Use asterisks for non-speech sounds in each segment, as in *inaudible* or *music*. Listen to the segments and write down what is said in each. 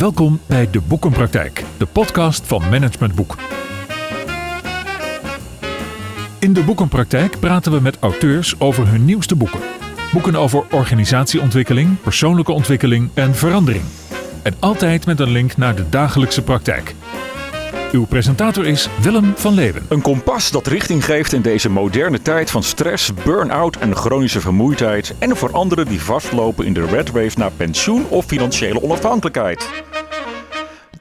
Welkom bij De Boekenpraktijk, de podcast van Management Boek. In De Boekenpraktijk praten we met auteurs over hun nieuwste boeken. Boeken over organisatieontwikkeling, persoonlijke ontwikkeling en verandering. En altijd met een link naar de dagelijkse praktijk. Uw presentator is Willem van Leeuwen. Een kompas dat richting geeft in deze moderne tijd van stress, burn-out en chronische vermoeidheid. En voor anderen die vastlopen in de red race naar pensioen of financiële onafhankelijkheid.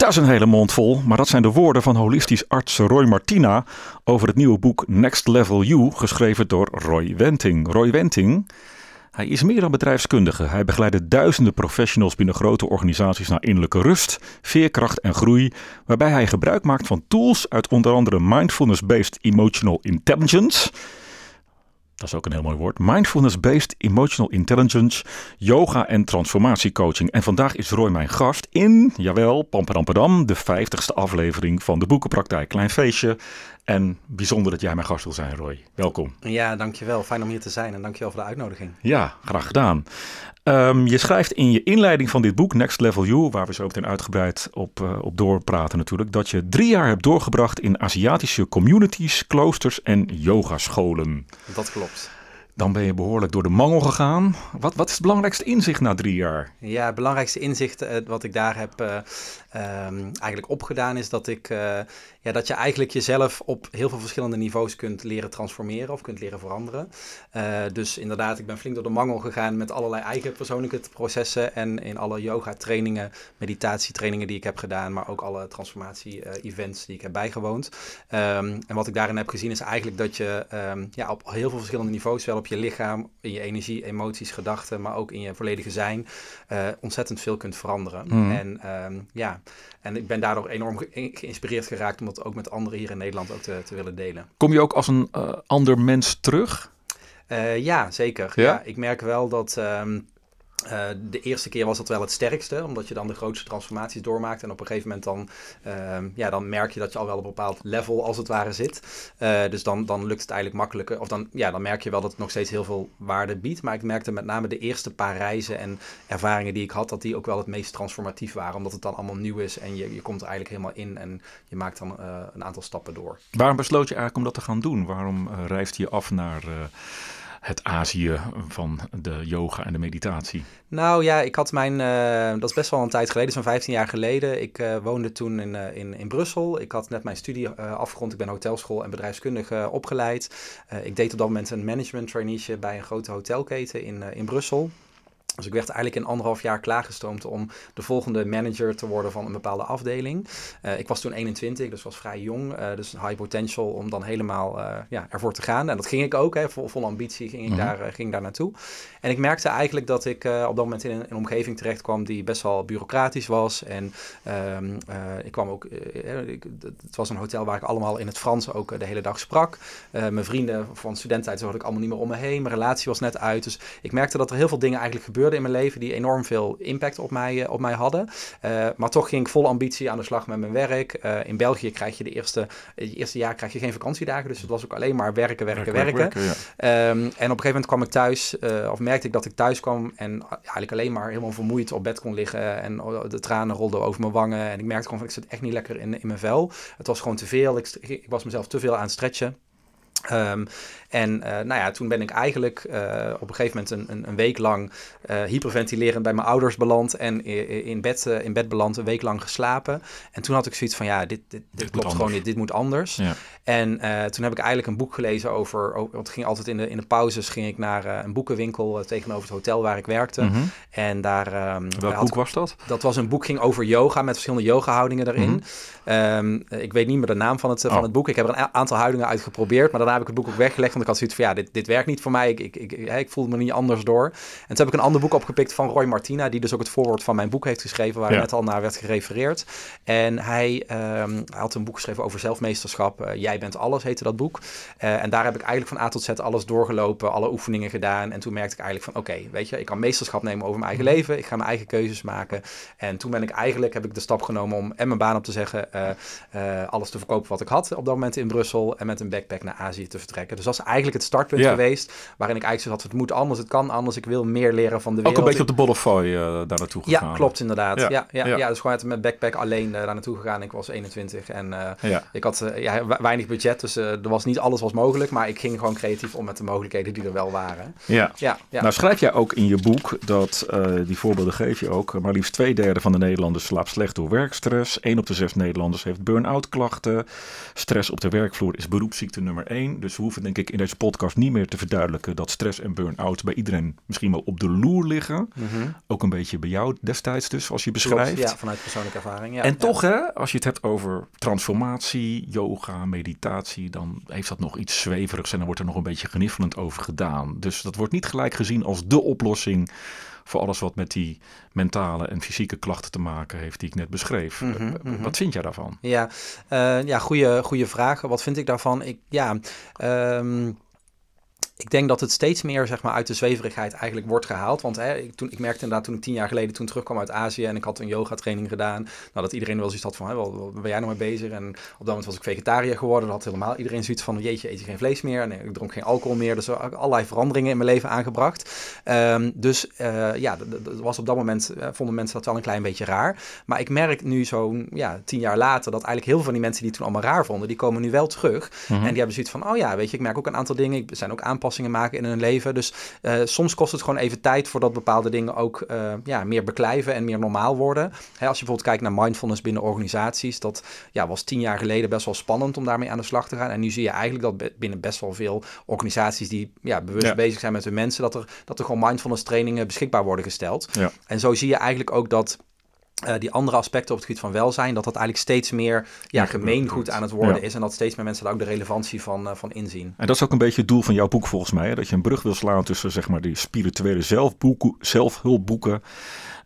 Is een hele mond vol, maar dat zijn de woorden van holistisch arts Roy Martina over het nieuwe boek Next Level You, geschreven door Roy Wenting. Roy Wenting hij is meer dan bedrijfskundige. Hij begeleidt duizenden professionals binnen grote organisaties naar innerlijke rust, veerkracht en groei, waarbij hij gebruik maakt van tools uit onder andere mindfulness-based emotional intelligence. Dat is ook een heel mooi woord. Mindfulness-based emotional intelligence, yoga en transformatiecoaching. En vandaag is Roy mijn gast in, jawel, Pamperampedam, de vijftigste aflevering van de Boekenpraktijk. Klein feestje. En bijzonder dat jij mijn gast wil zijn, Roy. Welkom. Ja, dankjewel. Fijn om hier te zijn en dankjewel voor de uitnodiging. Ja, graag gedaan. Um, je schrijft in je inleiding van dit boek, Next Level You, waar we zo meteen uitgebreid op, uh, op doorpraten natuurlijk, dat je drie jaar hebt doorgebracht in Aziatische communities, kloosters en yogascholen. Dat klopt dan ben je behoorlijk door de mangel gegaan. Wat, wat is het belangrijkste inzicht na drie jaar? Ja, het belangrijkste inzicht uh, wat ik daar heb uh, um, eigenlijk opgedaan is dat, ik, uh, ja, dat je eigenlijk jezelf op heel veel verschillende niveaus kunt leren transformeren of kunt leren veranderen. dus inderdaad, ik ben flink door de mangel gegaan met allerlei eigen persoonlijke processen en in alle yoga trainingen, meditatietrainingen die ik heb gedaan, maar ook alle transformatie events die ik heb bijgewoond. Um, en wat ik daarin heb gezien is eigenlijk dat je um, ja, op heel veel verschillende niveaus wel op je lichaam, in je energie, emoties, gedachten, maar ook in je volledige zijn, uh, ontzettend veel kunt veranderen. Mm. En um, ja, en ik ben daardoor enorm ge geïnspireerd geraakt om dat ook met anderen hier in Nederland ook te, te willen delen. Kom je ook als een uh, ander mens terug? Uh, ja, zeker. Ja? ja? ik merk wel dat. Um, uh, de eerste keer was dat wel het sterkste, omdat je dan de grootste transformaties doormaakt. En op een gegeven moment dan, uh, ja, dan merk je dat je al wel op een bepaald level als het ware zit. Uh, dus dan, dan lukt het eigenlijk makkelijker. Of dan, ja, dan merk je wel dat het nog steeds heel veel waarde biedt. Maar ik merkte met name de eerste paar reizen en ervaringen die ik had, dat die ook wel het meest transformatief waren. Omdat het dan allemaal nieuw is en je, je komt er eigenlijk helemaal in en je maakt dan een aantal stappen door. Waarom besloot je eigenlijk om dat te gaan doen? Waarom reisde je af naar het Azië van de yoga en de meditatie? Nou ja, ik had mijn, uh, dat is best wel een tijd geleden, zo'n 15 jaar geleden. Ik uh, woonde toen in, uh, in, in Brussel. Ik had net mijn studie afgerond. Ik ben hotelschool en bedrijfskundige opgeleid. ik deed op dat moment een management traineeship bij een grote hotelketen in, in Brussel. Dus ik werd eigenlijk in anderhalf jaar klaargestoomd om de volgende manager te worden van een bepaalde afdeling. Uh, ik was toen 21, dus was vrij jong. Uh, dus high potential om dan helemaal uh, ja, ervoor te gaan. En dat ging ik ook, hè, vol, vol ambitie ging ik, mm -hmm. daar, ging daar naartoe. En ik merkte eigenlijk dat ik op dat moment in een, een, omgeving terecht kwam die best wel bureaucratisch was. En um, ik kwam ook, ik, het was een hotel waar ik allemaal in het Frans ook de hele dag sprak. mijn vrienden van studententijd zag ik allemaal niet meer om me heen. Mijn relatie was net uit. Dus ik merkte dat er heel veel dingen eigenlijk gebeurden in mijn leven die enorm veel impact op mij, uh, op mij hadden. Uh, maar toch ging ik vol ambitie aan de slag met mijn werk. Uh, in België krijg je de eerste, het eerste jaar krijg je geen vakantiedagen. Dus het was ook alleen maar werken, werken, werken. werken ja. um, en op een gegeven moment kwam ik thuis, of merkte ik dat ik thuis kwam en eigenlijk alleen maar helemaal vermoeid op bed kon liggen. En de tranen rolden over mijn wangen. En ik merkte gewoon van ik zit echt niet lekker in, in mijn vel. Het was gewoon te veel. Ik, ik was mezelf te veel aan het stretchen. Um, en uh, nou ja, toen ben ik eigenlijk uh, op een gegeven moment een, een, een week lang uh, hyperventilerend bij mijn ouders beland en in bed, in bed beland, een week lang geslapen. En toen had ik zoiets van, ja, dit, dit, dit, dit klopt gewoon niet, dit moet anders. Ja. En toen heb ik eigenlijk een boek gelezen over, want het ging altijd in de, in de pauzes, ging ik naar een boekenwinkel tegenover het hotel waar ik werkte. Mm -hmm. En daar... Um, Welk boek was dat? Dat was een boek, ging over yoga, met verschillende yoga-houdingen erin. Mm -hmm. um, ik weet niet meer de naam van het, oh. van het boek. Ik heb er een aantal houdingen uit geprobeerd, maar daarna heb ik het boek ook weggelegd, want ik had zoiets van, ja, dit, dit werkt niet voor mij. Ik, ik, ik, ik voelde me niet anders door. En toen heb ik een ander boek opgepikt van Roy Martina, die dus ook het voorwoord van mijn boek heeft geschreven, waar ja. net al naar werd gerefereerd. En hij, um, hij had een boek geschreven over zelfmeesterschap. Uh, Jij bent alles, heette dat boek. Uh, en daar heb ik eigenlijk van A tot Z alles doorgelopen, alle oefeningen gedaan. En toen merkte ik eigenlijk van, oké, okay, weet je, ik kan meesterschap nemen over mijn eigen Mhm. leven. Ik ga mijn eigen keuzes maken. En toen ben ik eigenlijk, heb ik de stap genomen om en mijn baan op te zeggen, uh, alles te verkopen wat ik had op dat moment in Brussel. En met een backpack naar Azië te vertrekken. Dus dat is eigenlijk het startpunt geweest. Waarin ik eigenlijk zo had, het moet anders, het kan anders. Ik wil meer leren van de wereld. Ook een beetje op de Bollefoy uh, daar naartoe gegaan. Ja, klopt inderdaad. Ja, ja, ja, dus gewoon met backpack alleen daar naartoe gegaan. Ik was 21 en ik had ja, weinig budget. Dus er was niet alles was mogelijk. Maar ik ging gewoon creatief om met de mogelijkheden die er wel waren. Ja. Ja, Nou schrijf jij ook in je boek dat, die voorbeelden geef je ook, maar liefst twee derde van de Nederlanders slaapt slecht door werkstress. 1 op de zes Nederlanders heeft burn-out klachten. Stress op de werkvloer is beroepsziekte nummer 1. Dus we hoeven denk ik in deze podcast niet meer te verduidelijken dat stress en burn-out bij iedereen misschien wel op de loer liggen. Mhm. Ook een beetje bij jou destijds dus, als je beschrijft. ja, vanuit persoonlijke ervaring. Ja, en toch hè, als je het hebt over transformatie, yoga, meditatie, dan heeft dat nog iets zweverigs en dan wordt er nog een beetje geniffelend over gedaan. Dus dat wordt niet gelijk gezien als de oplossing voor alles wat met die mentale en fysieke klachten te maken heeft die ik net beschreef. Mhm, mhm. Wat vind jij daarvan? Ja, uh, ja goede, goede vraag. Wat vind ik daarvan? Ik, ja, um, ik denk dat het steeds meer zeg maar, uit de zweverigheid eigenlijk wordt gehaald. Want hè, ik, toen, ik merkte inderdaad toen ik tien jaar geleden toen terugkwam uit Azië en ik had een yoga training gedaan. Nou, dat iedereen wel zoiets had van, hè, wat, ben jij nou mee bezig? En op dat moment was ik vegetariër geworden. Dat had helemaal iedereen zoiets van, jeetje, eet je geen vlees meer? En ik dronk geen alcohol meer. Dus allerlei veranderingen in mijn leven aangebracht. Um, dus uh, ja, dat was op dat moment, uh, vonden mensen dat wel een klein beetje raar. Maar ik merk nu zo'n ja, tien jaar later dat eigenlijk heel veel van die mensen die het toen allemaal raar vonden, die komen nu wel terug. Mhm. En die hebben zoiets van, oh ja, weet je, ik merk ook een aantal dingen. Ik zijn ook aanpassingen maken in hun leven. Dus uh, soms kost het gewoon even tijd voordat bepaalde dingen ook uh, ja, meer beklijven en meer normaal worden. Hè, als je bijvoorbeeld kijkt naar mindfulness binnen organisaties, dat ja, was tien jaar geleden best wel spannend om daarmee aan de slag te gaan. En nu zie je eigenlijk dat binnen best wel veel organisaties die ja, bewust bezig zijn met hun mensen, dat er, dat er gewoon mindfulness trainingen beschikbaar worden gesteld. Ja. En zo zie je eigenlijk ook dat uh, die andere aspecten op het gebied van welzijn, dat dat eigenlijk steeds meer ja, gemeengoed aan het worden is. En dat steeds meer mensen daar ook de relevantie van, uh, van inzien. En dat is ook een beetje het doel van jouw boek volgens mij. Hè? Dat je een brug wil slaan tussen zeg maar, die spirituele zelfhulpboeken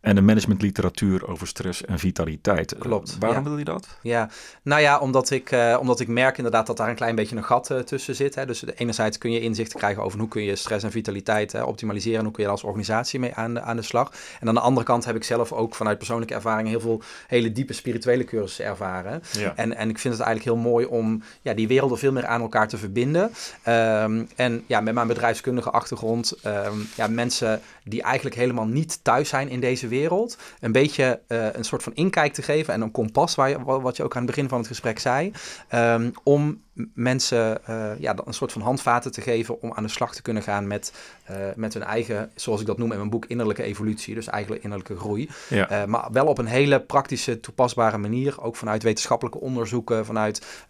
en de managementliteratuur over stress en vitaliteit. Klopt. Waarom wil je dat? Ja, nou ja, omdat ik, uh, omdat ik merk inderdaad dat daar een klein beetje een gat uh, tussen zit. Hè. Dus enerzijds kun je inzicht krijgen over hoe kun je stress en vitaliteit hè, optimaliseren en hoe kun je daar als organisatie mee aan de, aan de slag. En aan de andere kant heb ik zelf ook vanuit persoonlijke ervaring heel veel hele diepe spirituele cursussen ervaren. Ja. En, en ik vind het eigenlijk heel mooi om ja, die werelden veel meer aan elkaar te verbinden. Um, en ja, met mijn bedrijfskundige achtergrond, um, ja, mensen die eigenlijk helemaal niet thuis zijn in deze wereld. Een beetje uh, een soort van inkijk te geven en een kompas, waar je, wat je ook aan het begin van het gesprek zei. Um, om mensen uh, ja, een soort van handvaten te geven om aan de slag te kunnen gaan met, uh, met hun eigen, zoals ik dat noem in mijn boek, innerlijke evolutie. Dus eigenlijk innerlijke groei. Ja. maar wel op een hele praktische, toepasbare manier. Ook vanuit wetenschappelijke onderzoeken, vanuit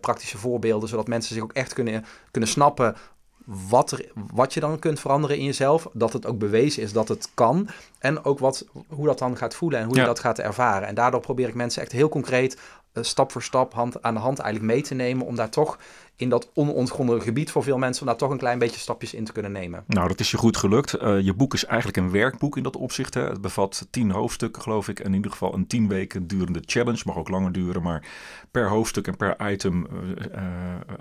praktische voorbeelden. Zodat mensen zich ook echt kunnen, kunnen snappen wat, er, wat je dan kunt veranderen in jezelf. Dat het ook bewezen is dat het kan. En ook wat, hoe dat dan gaat voelen en hoe je dat gaat ervaren. En daardoor probeer ik mensen echt heel concreet, stap voor stap, hand aan de hand eigenlijk mee te nemen. Om daar toch in dat onontgonnen gebied voor veel mensen om daar toch een klein beetje stapjes in te kunnen nemen. Nou, dat is je goed gelukt. Uh, je boek is eigenlijk een werkboek in dat opzicht. Hè. Het bevat tien hoofdstukken, geloof ik. En in ieder geval een tien weken durende challenge. Mag ook langer duren, maar per hoofdstuk en per item uh, uh,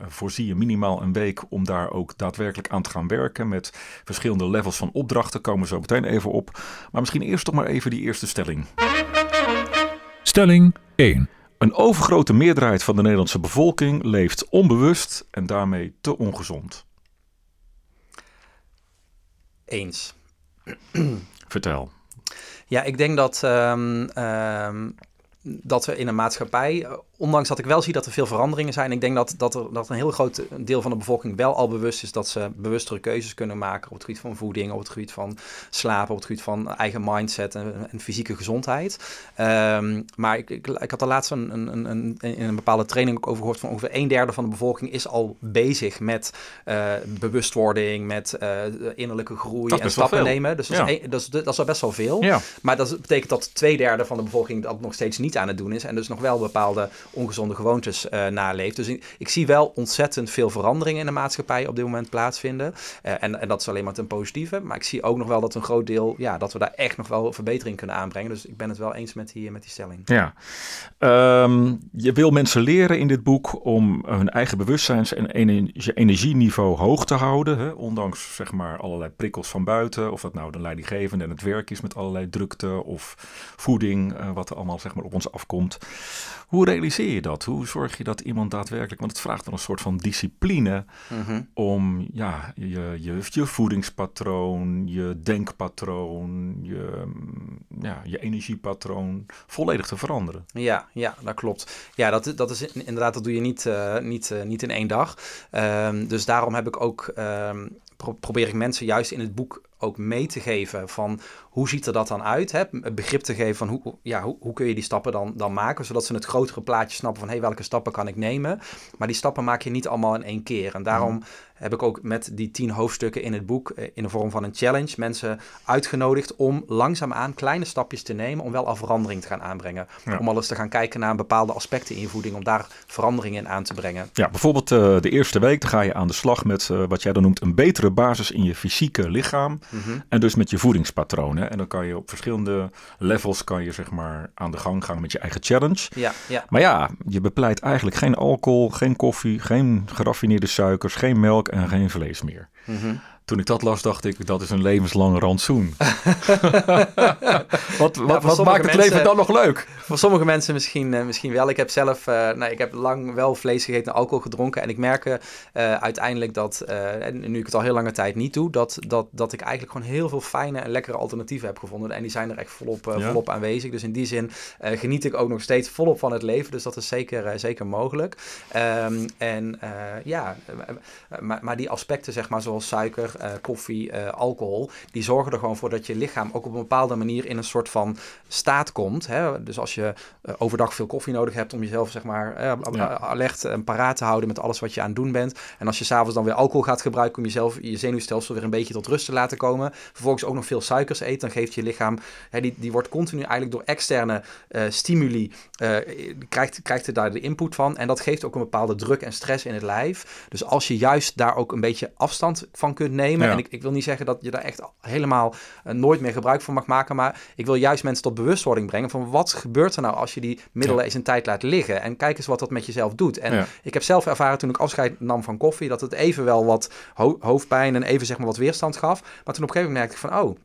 voorzie je minimaal een week om daar ook daadwerkelijk aan te gaan werken. Met verschillende levels van opdrachten. Komen we zo meteen even op. Maar misschien eerst toch maar even die eerste stelling. Stelling 1. Een overgrote meerderheid van de Nederlandse bevolking leeft onbewust en daarmee te ongezond. Eens. *clears throat* Vertel. Ja, ik denk dat, um, um, dat we in een maatschappij ondanks dat ik wel zie dat er veel veranderingen zijn. Ik denk dat, dat, er, dat een heel groot deel van de bevolking wel al bewust is dat ze bewustere keuzes kunnen maken op het gebied van voeding, op het gebied van slapen, op het gebied van eigen mindset en, en fysieke gezondheid. Um, maar ik, ik, ik, had er laatst een, een, een, in een bepaalde training ook over gehoord van ongeveer een derde van de bevolking is al bezig met uh, bewustwording, met uh, innerlijke groei en stappen nemen. Dus dat, is, dat, is, dat is al best wel veel. Ja. Maar dat betekent dat twee derde van de bevolking dat nog steeds niet aan het doen is en dus nog wel bepaalde ongezonde gewoontes uh, naleeft. Dus ik, zie wel ontzettend veel veranderingen in de maatschappij op dit moment plaatsvinden. Uh, en, en dat is alleen maar ten positieve. Maar ik zie ook nog wel dat een groot deel, ja, dat we daar echt nog wel verbetering kunnen aanbrengen. Dus ik ben het wel eens met die, met die stelling. Ja, um, je wil mensen leren in dit boek om hun eigen bewustzijns- en energieniveau hoog te houden. Hè? Ondanks zeg maar allerlei prikkels van buiten. Of dat nou de leidinggevende en het werk is met allerlei drukte of voeding, wat er allemaal zeg maar op ons afkomt. Hoe realiseer je dat? Hoe zorg je dat iemand daadwerkelijk, want het vraagt wel een soort van discipline Mhm. om ja, je, je, je voedingspatroon, je denkpatroon, je, mm, ja, je energiepatroon volledig te veranderen. Ja, ja, dat klopt. Ja, dat, dat is in- inderdaad, dat doe je niet, eh, niet, eh, niet in één dag. Ehm, dus daarom heb ik ook, ehm, pro- probeer ik mensen juist in het boek ook mee te geven van hoe ziet er dat dan uit? Hè? Een begrip te geven van hoe, ja, hoe, hoe kun je die stappen dan, dan maken, zodat ze het grotere plaatje snappen van hé, welke stappen kan ik nemen? Maar die stappen maak je niet allemaal in één keer. En daarom heb ik ook met die tien hoofdstukken in het boek, eh, in de vorm van een challenge, mensen uitgenodigd om langzaamaan kleine stapjes te nemen om wel al verandering te gaan aanbrengen. Ja. Om al eens te gaan kijken naar bepaalde aspecten in je voeding, om daar verandering in aan te brengen. Ja, bijvoorbeeld eh, de eerste week dan ga je aan de slag met eh, wat jij dan noemt een betere basis in je fysieke lichaam. Mhm. En dus met je voedingspatronen. En dan kan je op verschillende levels kan je zeg maar aan de gang gaan met je eigen challenge. Ja, ja. Maar ja, je bepleit eigenlijk geen alcohol, geen koffie, geen geraffineerde suikers, geen melk en geen vlees meer. Mhm. Toen ik dat las, dacht ik, dat is een levenslange rantsoen. *laughs* wat wat, maakt het mensen- leven dan nog leuk? Voor sommige mensen misschien, eh, misschien wel. Ik heb zelf, eh, nou, ik heb lang wel vlees gegeten en alcohol gedronken. En ik merk eh, uiteindelijk dat, en nu ik het al heel lange tijd niet doe, dat, dat, dat ik eigenlijk gewoon heel veel fijne en lekkere alternatieven heb gevonden. En die zijn er echt volop, Ja. volop aanwezig. Dus in die zin geniet ik ook nog steeds volop van het leven. Dus dat is zeker, zeker mogelijk. Ehm, en ja, maar, maar die aspecten, zeg maar, zoals suiker, koffie, eh, alcohol, die zorgen er gewoon voor dat je lichaam ook op een bepaalde manier in een soort van staat komt. Hè? Dus als je eh, overdag veel koffie nodig hebt om jezelf, zeg maar, eh, Ja. alert en paraat te houden met alles wat je aan het doen bent. En als je s'avonds dan weer alcohol gaat gebruiken om jezelf, je zenuwstelsel weer een beetje tot rust te laten komen. Vervolgens ook nog veel suikers eet, dan geeft je lichaam, hè, die, die wordt continu eigenlijk door externe eh, stimuli, eh, krijgt, krijgt het daar de input van. En dat geeft ook een bepaalde druk en stress in het lijf. Dus als je juist daar ook een beetje afstand van kunt nemen. Ja. En ik, ik wil niet zeggen dat je daar echt helemaal eh, nooit meer gebruik van mag maken. Maar ik wil juist mensen tot bewustwording brengen van wat gebeurt er nou als je die middelen Ja. eens een tijd laat liggen. En kijk eens wat dat met jezelf doet. En Ja. ik heb zelf ervaren toen ik afscheid nam van koffie, dat het even wel wat ho- hoofdpijn en even zeg maar wat weerstand gaf. Maar toen op een gegeven moment merkte ik van, oh,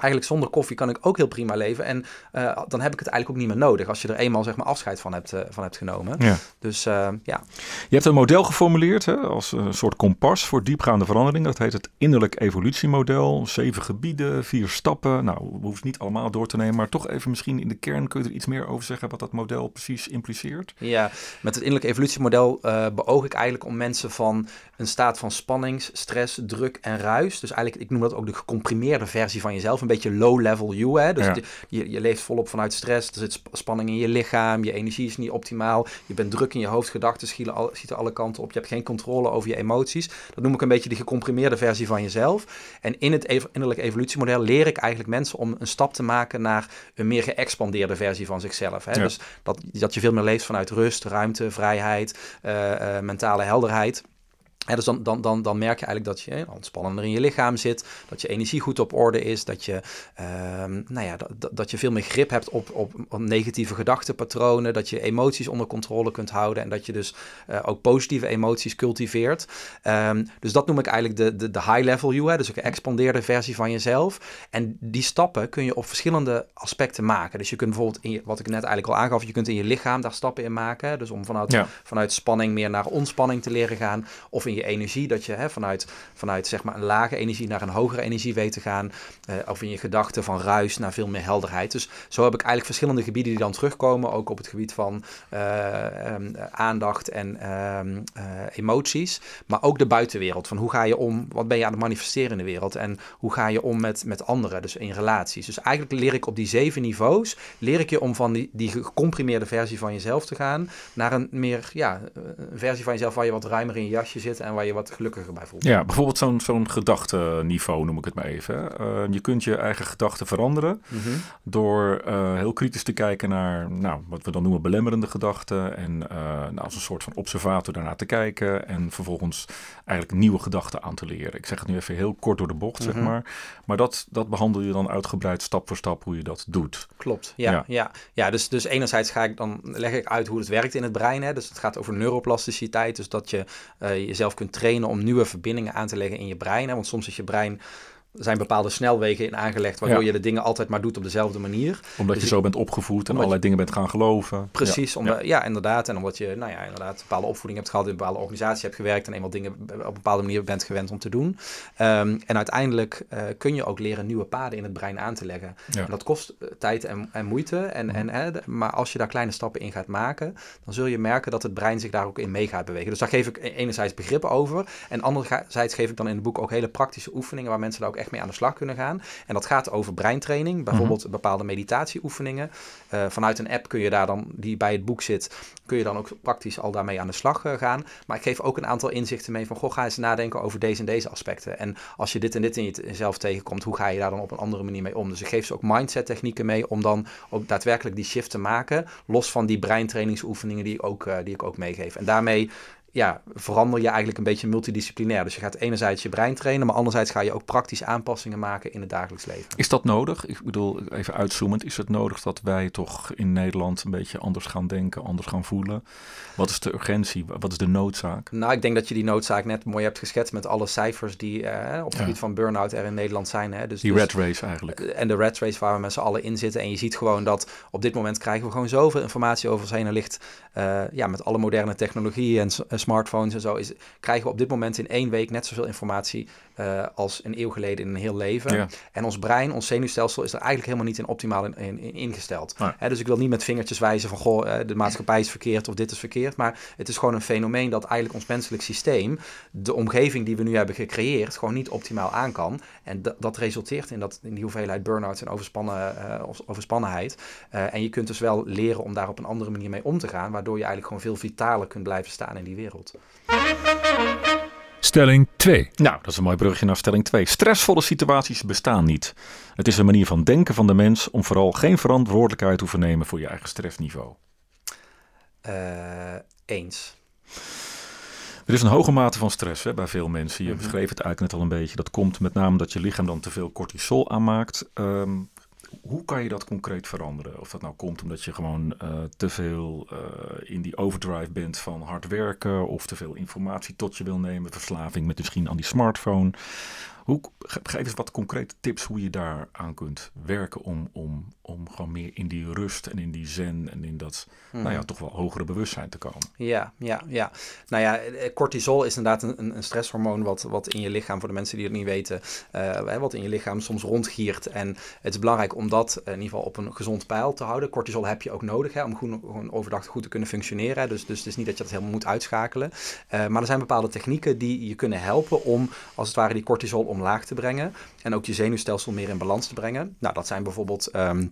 eigenlijk zonder koffie kan ik ook heel prima leven. En eh, dan heb ik het eigenlijk ook niet meer nodig als je er eenmaal zeg maar afscheid van hebt, eh, van hebt genomen. Ja. Dus eh, ja, Je hebt een model geformuleerd hè, als een soort kompas voor diepgaande verandering. Dat heet het innerlijk evolutiemodel. Zeven gebieden, vier stappen. Nou, we hoeven het niet allemaal door te nemen, maar toch even misschien in de kern kun je er iets meer over zeggen wat dat model precies impliceert. Ja, met het innerlijk evolutiemodel beoog ik eigenlijk om mensen van een staat van spanning, stress, druk en ruis. Dus eigenlijk, ik noem dat ook de gecomprimeerde versie van jezelf. Een beetje low-level you. Hè? Dus Ja. je, je, leeft volop vanuit stress. Er zit sp- spanning in je lichaam. Je energie is niet optimaal. Je bent druk in je hoofd. Gedachten schieten, al, schieten alle kanten op. Je hebt geen controle over je emoties. Dat noem ik een beetje de gecomprimeerde versie van jezelf. En in het ev- innerlijk evolutiemodel leer ik eigenlijk mensen om een stap te maken naar een meer geëxpandeerde versie van zichzelf. Hè? Ja. Dus dat, dat je veel meer leeft vanuit rust, ruimte, vrijheid, eh, eh, mentale helderheid. Dus dan, dan, dan, dan merk je eigenlijk dat je eh, ontspannender in je lichaam zit, dat je energie goed op orde is, dat je, ehm, nou ja, dat, dat- je veel meer grip hebt op, op, op negatieve gedachtenpatronen, dat je emoties onder controle kunt houden en dat je dus eh, ook positieve emoties cultiveert. Ehm, dus dat noem ik eigenlijk de, de, de high-level you, hè, dus een geëxpandeerde versie van jezelf. En die stappen kun je op verschillende aspecten maken. Dus je kunt bijvoorbeeld, in je, wat ik net eigenlijk al aangaf, je kunt in je lichaam daar stappen in maken. Dus om vanuit, Ja. vanuit spanning meer naar ontspanning te leren gaan. Of in je energie, dat je hè, vanuit, vanuit zeg maar een lage energie naar een hogere energie weet te gaan. Eh, of in je gedachten van ruis naar veel meer helderheid. Dus zo heb ik eigenlijk verschillende gebieden die dan terugkomen. Ook op het gebied van eh, ehm, aandacht en ehm, eh, emoties. Maar ook de buitenwereld. Van hoe ga je om, wat ben je aan het manifesteren in de wereld? En hoe ga je om met, met anderen, dus in relaties. Dus eigenlijk leer ik op die zeven niveaus, leer ik je om van die, die gecomprimeerde versie van jezelf te gaan. Naar een meer, ja, een versie van jezelf waar je wat ruimer in je jasje zit en waar je wat gelukkiger bij voelt. Ja, bijvoorbeeld zo'n zo'n gedachteniveau noem ik het maar even. Eh, je kunt je eigen gedachten veranderen Mhm. door eh, heel kritisch te kijken naar nou, wat we dan noemen belemmerende gedachten. En eh, nou, als een soort van observator daarnaar te kijken. En vervolgens eigenlijk nieuwe gedachten aan te leren. Ik zeg het nu even heel kort door de bocht, zeg Mhm. maar. Maar dat, dat behandel je dan uitgebreid stap voor stap hoe je dat doet. Klopt, ja. Ja. ja. ja. dus, dus enerzijds ga ik dan leg ik uit hoe het werkt in het brein. Hè. Dus het gaat over neuroplasticiteit. Dus dat je jezelf kunt trainen om nieuwe verbindingen aan te leggen in je brein. Want soms is je brein zijn bepaalde snelwegen in aangelegd, waardoor je de dingen altijd maar doet op dezelfde manier. Omdat dus je zo bent opgevoed en allerlei dingen bent gaan geloven. Precies, ja. ja. inderdaad. En omdat je, nou ja, inderdaad, bepaalde opvoeding hebt gehad, in een bepaalde organisatie hebt gewerkt en eenmaal dingen op een bepaalde manier bent gewend om te doen. Ehm, en uiteindelijk uh, kun je ook leren nieuwe paden in het brein aan te leggen. En dat kost eh, tijd en, en moeite. En, mhm. en, hè, maar als je daar kleine stappen in gaat maken, dan zul je merken dat het brein zich daar ook in mee gaat bewegen. Dus daar geef ik e-, enerzijds begrip over. En anderzijds geef ik dan in het boek ook hele praktische oefeningen waar mensen daar ook echt mee aan de slag kunnen gaan. En dat gaat over breintraining, bijvoorbeeld mhm. bepaalde meditatieoefeningen. Uh, vanuit een app kun je daar dan, die bij het boek zit, kun je dan ook praktisch al daarmee aan de slag uh, gaan. Maar ik geef ook een aantal inzichten mee van, goh, ga eens nadenken over deze en deze aspecten. En als je dit en dit in jezelf tegenkomt, hoe ga je daar dan op een andere manier mee om? Dus ik geef ze ook mindset technieken mee om dan ook daadwerkelijk die shift te maken, los van die breintrainingsoefeningen die, ook, uh, die ik ook meegeef. En daarmee ja, verander je eigenlijk een beetje multidisciplinair. Dus je gaat enerzijds je brein trainen, maar anderzijds ga je ook praktisch aanpassingen maken in het dagelijks leven. Is dat nodig? Ik bedoel, even uitzoomend, is het nodig dat wij toch in Nederland een beetje anders gaan denken, anders gaan voelen? Wat is de urgentie? Wat is de noodzaak? Nou, ik denk dat je die noodzaak net mooi hebt geschetst met alle cijfers die eh, op het gebied van burn-out er in Nederland zijn. Hè. Dus, die dus, red race eigenlijk. En de red race waar we met z'n allen in zitten. En je ziet gewoon dat op dit moment krijgen we gewoon zoveel informatie over ons heen. Er ligt uh, ja, met alle moderne technologieën en smartphones en zo, is, krijgen we op dit moment in één week net zoveel informatie uh, als een eeuw geleden in een heel leven. En ons brein, ons zenuwstelsel is er eigenlijk helemaal niet in optimaal in, in, ingesteld. dus ik wil niet met vingertjes wijzen van goh, uh, de maatschappij is verkeerd of dit is verkeerd. Maar het is gewoon een fenomeen dat eigenlijk ons menselijk systeem, de omgeving die we nu hebben gecreëerd, gewoon niet optimaal aan kan. En dat resulteert in, dat, in die hoeveelheid burn-outs en overspannen, uh, overspannenheid. en je kunt dus wel leren om daar op een andere manier mee om te gaan, waardoor je eigenlijk gewoon veel vitaler kunt blijven staan in die wereld. Stelling 2. Nou, dat is een mooi brugje naar stelling 2. Stressvolle situaties bestaan niet. Het is een manier van denken van de mens om vooral geen verantwoordelijkheid te hoeven nemen voor je eigen stressniveau. Uh, eens. Er is een hoge mate van stress hè, bij veel mensen. Je mhm. beschreef het eigenlijk net al een beetje. Dat komt met name dat je lichaam dan te veel cortisol aanmaakt. Um, hoe kan je dat concreet veranderen? Of dat nou komt omdat je gewoon uh, te veel uh, in die overdrive bent van hard werken, of te veel informatie tot je wil nemen, verslaving met misschien aan die smartphone. Hoe, geef eens wat concrete tips hoe je daar aan kunt werken om, om, om gewoon meer in die rust en in die zen en in dat, nou ja, toch wel hogere bewustzijn te komen. Ja, ja, ja. Nou ja, eh, cortisol is inderdaad een, een stresshormoon wat, wat in je lichaam, voor de mensen die het niet weten, uh, wat in je lichaam soms rondgiert. En het is belangrijk om dat in ieder geval op een gezond pijl te houden. Cortisol heb je ook nodig hè, om gewoon overdag goed te kunnen functioneren. Dus, dus het is niet dat je dat helemaal moet uitschakelen. Uh, maar er zijn bepaalde technieken die je kunnen helpen om, als het ware, die cortisol omlaag te brengen. En ook je zenuwstelsel meer in balans te brengen. Nou, dat zijn bijvoorbeeld ehm,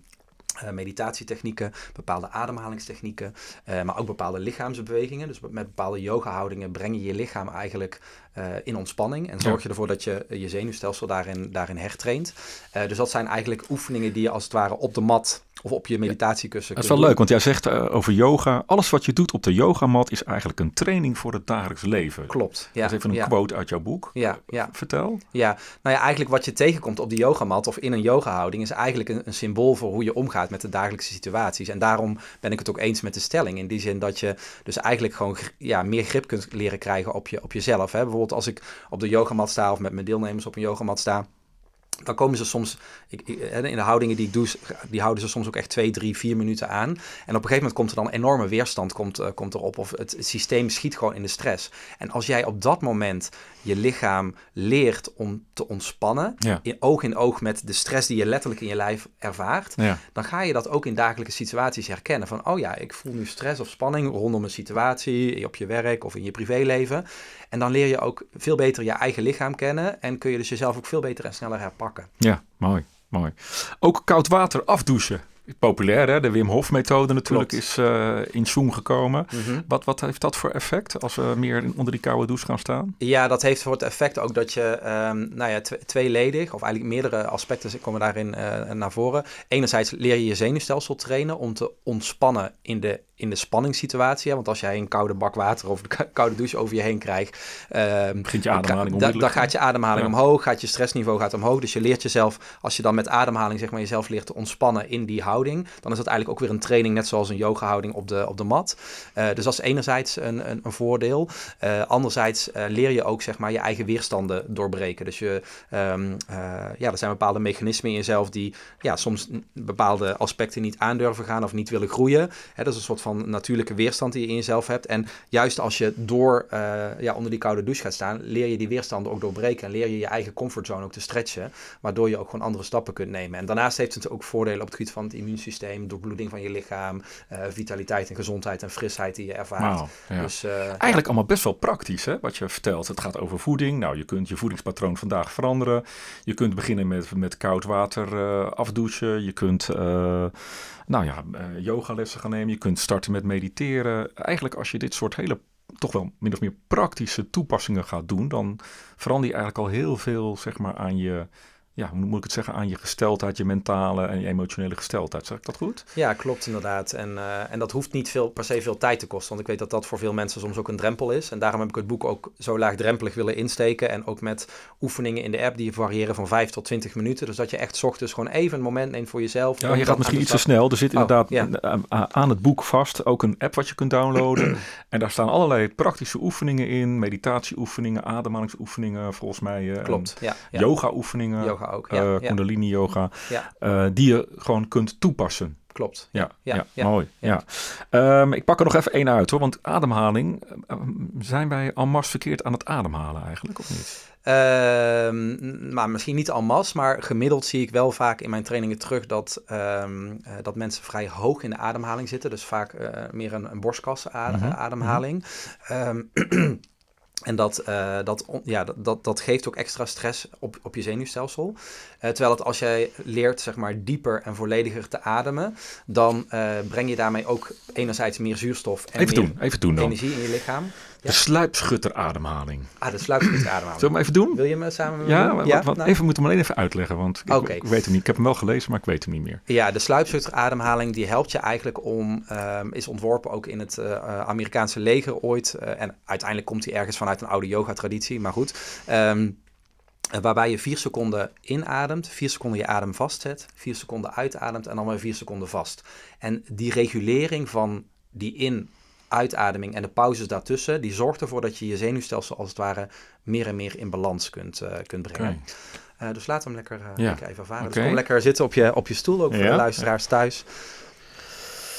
uh, meditatietechnieken, bepaalde ademhalingstechnieken, uh, maar ook bepaalde lichaamsbewegingen. Dus met bepaalde yoga-houdingen breng je je lichaam eigenlijk uh, in ontspanning en zorg je ervoor dat je je zenuwstelsel daarin, daarin hertraint. dus dat zijn eigenlijk oefeningen die je als het ware op de mat of op je meditatiekussen. Ja, dat is wel leuk, want jij zegt over yoga. Alles wat je doet op de yogamat is eigenlijk een training voor het dagelijks leven. Klopt. Ja, dat is even een quote uit jouw boek. Ja, ja. Vertel. Ja, nou ja, eigenlijk wat je tegenkomt op de yogamat of in een yogahouding is eigenlijk een, een symbool voor hoe je omgaat met de dagelijkse situaties. En daarom ben ik het ook eens met de stelling. In die zin dat je dus eigenlijk gewoon ja, meer grip kunt leren krijgen op, je, op jezelf. Hè? Bijvoorbeeld als ik op de yogamat sta of met mijn deelnemers op een yogamat sta dan komen ze soms, ik, in de houdingen die ik doe, die houden ze soms ook echt twee, drie, vier minuten aan. En op een gegeven moment komt er dan enorme weerstand komt, uh, komt erop. Of het, systeem schiet gewoon in de stress. En als jij op dat moment je lichaam leert om te ontspannen, in, oog in oog met de stress die je letterlijk in je lijf ervaart, dan ga je dat ook in dagelijkse situaties herkennen. Van, oh ja, ik voel nu stress of spanning rondom een situatie, op je werk of in je privéleven. En dan leer je ook veel beter je eigen lichaam kennen en kun je dus jezelf ook veel beter en sneller herpakken. Ja, mooi, mooi. Ook koud water afdouchen. Populair, hè? De Wim Hof methode natuurlijk is uh, in zoom gekomen. Mhm. wat, wat heeft dat voor effect als we meer onder die koude douche gaan staan? Ja, dat heeft voor het effect ook dat je um, nou ja, tweeledig, of eigenlijk meerdere aspecten komen daarin uh, naar voren. Enerzijds leer je je zenuwstelsel trainen om te ontspannen in de in de spanningssituatie. Hè? Want als jij een koude bak water of een *laughs* koude douche over je heen krijgt, um, begint je ademhaling dan, dan gaat je ademhaling omhoog, gaat je stressniveau gaat omhoog. Dus je leert jezelf, als je dan met ademhaling zeg maar jezelf leert te ontspannen in die houding, dan is dat eigenlijk ook weer een training, net zoals een yoga houding op de, op de mat. Uh, dus dat is enerzijds een, een, een voordeel. Uh, anderzijds uh, leer je ook zeg maar je eigen weerstanden doorbreken. Dus je, um, ja, er zijn bepaalde mechanismen in jezelf die ja, soms bepaalde aspecten niet aandurven gaan of niet willen groeien. Hè, dat is een soort van natuurlijke weerstand die je in jezelf hebt. En juist als je door ja, onder die koude douche gaat staan, leer je die weerstanden ook doorbreken en leer je je eigen comfortzone ook te stretchen, waardoor je ook gewoon andere stappen kunt nemen. En daarnaast heeft het ook voordelen op het gebied van het immuunsysteem, doorbloeding van je lichaam, uh, vitaliteit en gezondheid en frisheid die je ervaart. Wow, dus, uh, Eigenlijk allemaal best wel praktisch, hè, wat je vertelt. Het gaat over voeding. Nou, je kunt je voedingspatroon vandaag veranderen. Je kunt beginnen met, met koud water afdouchen. Je kunt nou ja, yogalessen gaan nemen. Je kunt starten met mediteren. Eigenlijk als je dit soort hele toch wel min of meer praktische toepassingen gaat doen, dan verander je eigenlijk al heel veel zeg maar, aan je ja, hoe moet ik het zeggen, aan je gesteldheid, je mentale en je emotionele gesteldheid. Zeg ik dat goed? Ja, klopt inderdaad. En, uh, en dat hoeft niet veel, per se veel tijd te kosten, want ik weet dat dat voor veel mensen soms ook een drempel is. En daarom heb ik het boek ook zo laagdrempelig willen insteken en ook met oefeningen in de app die variëren van 5 tot 20 minuten. Dus dat je echt ochtends gewoon even een moment neemt voor jezelf. Ja, je gaat misschien iets te snel. Er zit oh, inderdaad aan het boek vast ook een app wat je kunt downloaden. *clears throat* en daar staan allerlei praktische oefeningen in, meditatieoefeningen, ademhalingsoefeningen, volgens mij. Uh, klopt, ja. Yoga oefeningen. Yoga ook. Ja, uh, Kundalini yoga. Ja. Uh, die je gewoon kunt toepassen. Klopt. Ja, ja, ja, mooi. Ja. Um, ik pak er nog even één uit hoor. Want ademhaling, ehm, zijn wij al verkeerd aan het ademhalen eigenlijk of niet? Um, maar misschien niet al mas, maar gemiddeld zie ik wel vaak in mijn trainingen terug dat, um, uh, dat mensen vrij hoog in de ademhaling zitten. Dus vaak uh, meer een, een borstkas ademhaling. Mm -hmm. um, En dat, uh, dat, ja, dat, dat geeft ook extra stress op, op je zenuwstelsel. Uh, terwijl het als jij leert zeg maar, dieper en vollediger te ademen, dan uh, breng je daarmee ook enerzijds meer zuurstof en even meer doen, even doen dan. energie in je lichaam. De sluipschutterademhaling. Ah, de sluipschutterademhaling. Zullen we hem even doen? Wil je me samen met Ja, ja wat, nou. even moeten we alleen even uitleggen, want ik, okay. ik, weet hem niet. Ik heb hem wel gelezen, maar ik weet hem niet meer. Ja, de sluipschutterademhaling die helpt je eigenlijk om, um, is ontworpen ook in het uh, Amerikaanse leger ooit. Uh, en uiteindelijk komt hij ergens vanuit een oude yoga-traditie, maar goed. Um, waarbij je vier seconden inademt, vier seconden je adem vastzet, vier seconden uitademt en dan weer vier seconden vast. En die regulering van die in uitademing en de pauzes daartussen, die zorgt ervoor dat je je zenuwstelsel als het ware meer en meer in balans kunt, uh, kunt brengen. Okay. Uh, dus laat hem lekker, uh, ja. lekker even ervaren. Okay. Dus kom lekker zitten op je, op je stoel, ook voor ja. de luisteraars thuis.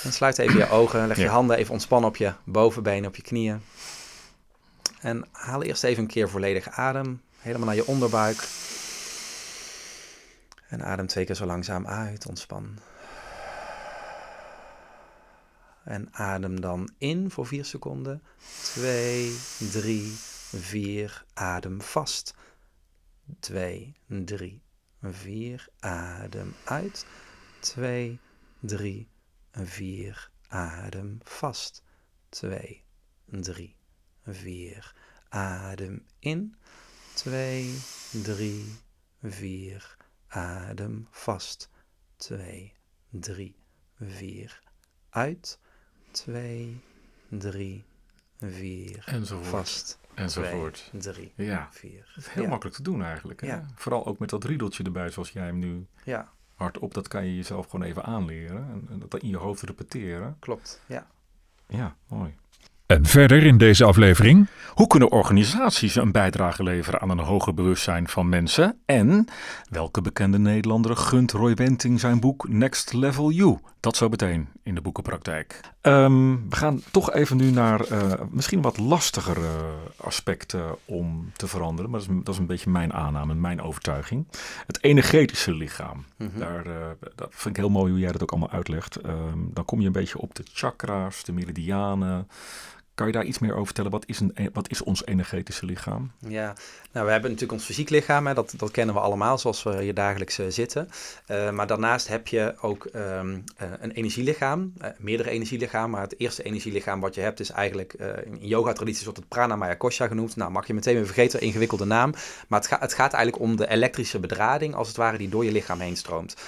En sluit even je ogen, leg je handen even ontspannen op je bovenbenen, op je knieën. En haal eerst even een keer volledig adem, helemaal naar je onderbuik. En adem twee keer zo langzaam uit, ontspan. En adem dan in voor 4 seconden. 2, 3, 4. Adem vast. 2, 3, 4. Adem uit. 2, 3, 4. Adem vast. 2, 3, 4. Adem in. 2, 3, 4. Adem vast. 2, 3, 4. Uit. 2, 3, 4. Enzovoort. Vast. Enzovoort. 3, ja. 4. Het is heel ja. makkelijk te doen eigenlijk. Hè? Ja. Vooral ook met dat riedeltje erbij, zoals jij hem nu ja. hardop. Dat kan je jezelf gewoon even aanleren. En, en dat in je hoofd repeteren. Klopt, ja. Ja, mooi. En verder in deze aflevering. Hoe kunnen organisaties een bijdrage leveren aan een hoger bewustzijn van mensen? En welke bekende Nederlander gunt Roy Wenting zijn boek Next Level You? Dat zo meteen in de boekenpraktijk. Um, we gaan toch even nu naar uh, misschien wat lastigere aspecten om te veranderen. Maar dat is, dat is, een beetje mijn aanname, mijn overtuiging. Het energetische lichaam. Mm -hmm. Daar, uh, dat vind ik heel mooi hoe jij dat ook allemaal uitlegt. Um, dan kom je een beetje op de chakra's, de meridianen Kan je daar iets meer over vertellen? Wat is, een, e-, wat is ons energetische lichaam? Ja, nou, we hebben natuurlijk ons fysiek lichaam. Hè, dat, dat kennen we allemaal zoals we hier dagelijks uh, zitten. Uh, maar daarnaast heb je ook um, uh, een energielichaam. meerdere energielichamen. Maar het eerste energielichaam wat je hebt is eigenlijk... in yoga-tradities wordt het pranamaya kosha genoemd. Nou, mag je meteen weer vergeten, ingewikkelde naam. Maar het, ga, het gaat eigenlijk om de elektrische bedrading... als het ware die door je lichaam heen stroomt. 72.000?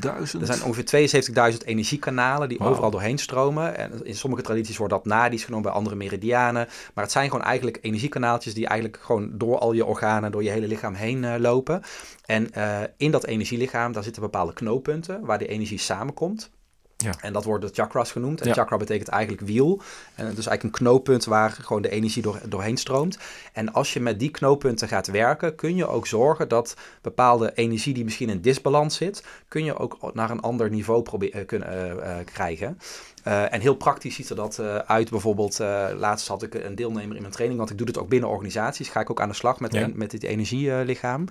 Dus er zijn ongeveer 72.000 energiekanalen die wow. overal doorheen stromen. En in sommige tradities wordt dat nadisch genomen, bij andere meridianen. Maar het zijn gewoon eigenlijk energiekanaaltjes die eigenlijk gewoon door al je organen, door je hele lichaam heen uh, lopen. En uh, in dat energielichaam, daar zitten bepaalde knooppunten waar die energie samenkomt. Ja. En dat wordt de chakras genoemd. En ja. chakra betekent eigenlijk wiel. En het is eigenlijk een knooppunt waar gewoon de energie door, doorheen stroomt. En als je met die knooppunten gaat werken, kun je ook zorgen dat bepaalde energie die misschien in disbalans zit, kun je ook naar een ander niveau proberen, kunnen uh, krijgen. Uh, en heel praktisch ziet er dat uh, uit. Bijvoorbeeld, uh, laatst had ik een deelnemer in mijn training, want ik doe dit ook binnen organisaties. Ga ik ook aan de slag met, ja. met dit energielichaam.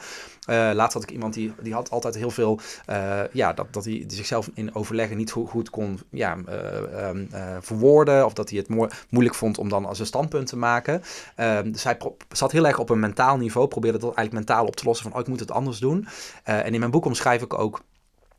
laatst had ik iemand die, die had altijd heel veel, ja, dat, dat hij zichzelf in overleggen niet goed, goed kon ja, um, verwoorden. Of dat hij het mo moeilijk vond om dan als een standpunt te maken. Ehm, dus hij zat heel erg op een mentaal niveau, probeerde dat eigenlijk mentaal op te lossen van, oh, ik moet het anders doen. en in mijn boek omschrijf ik ook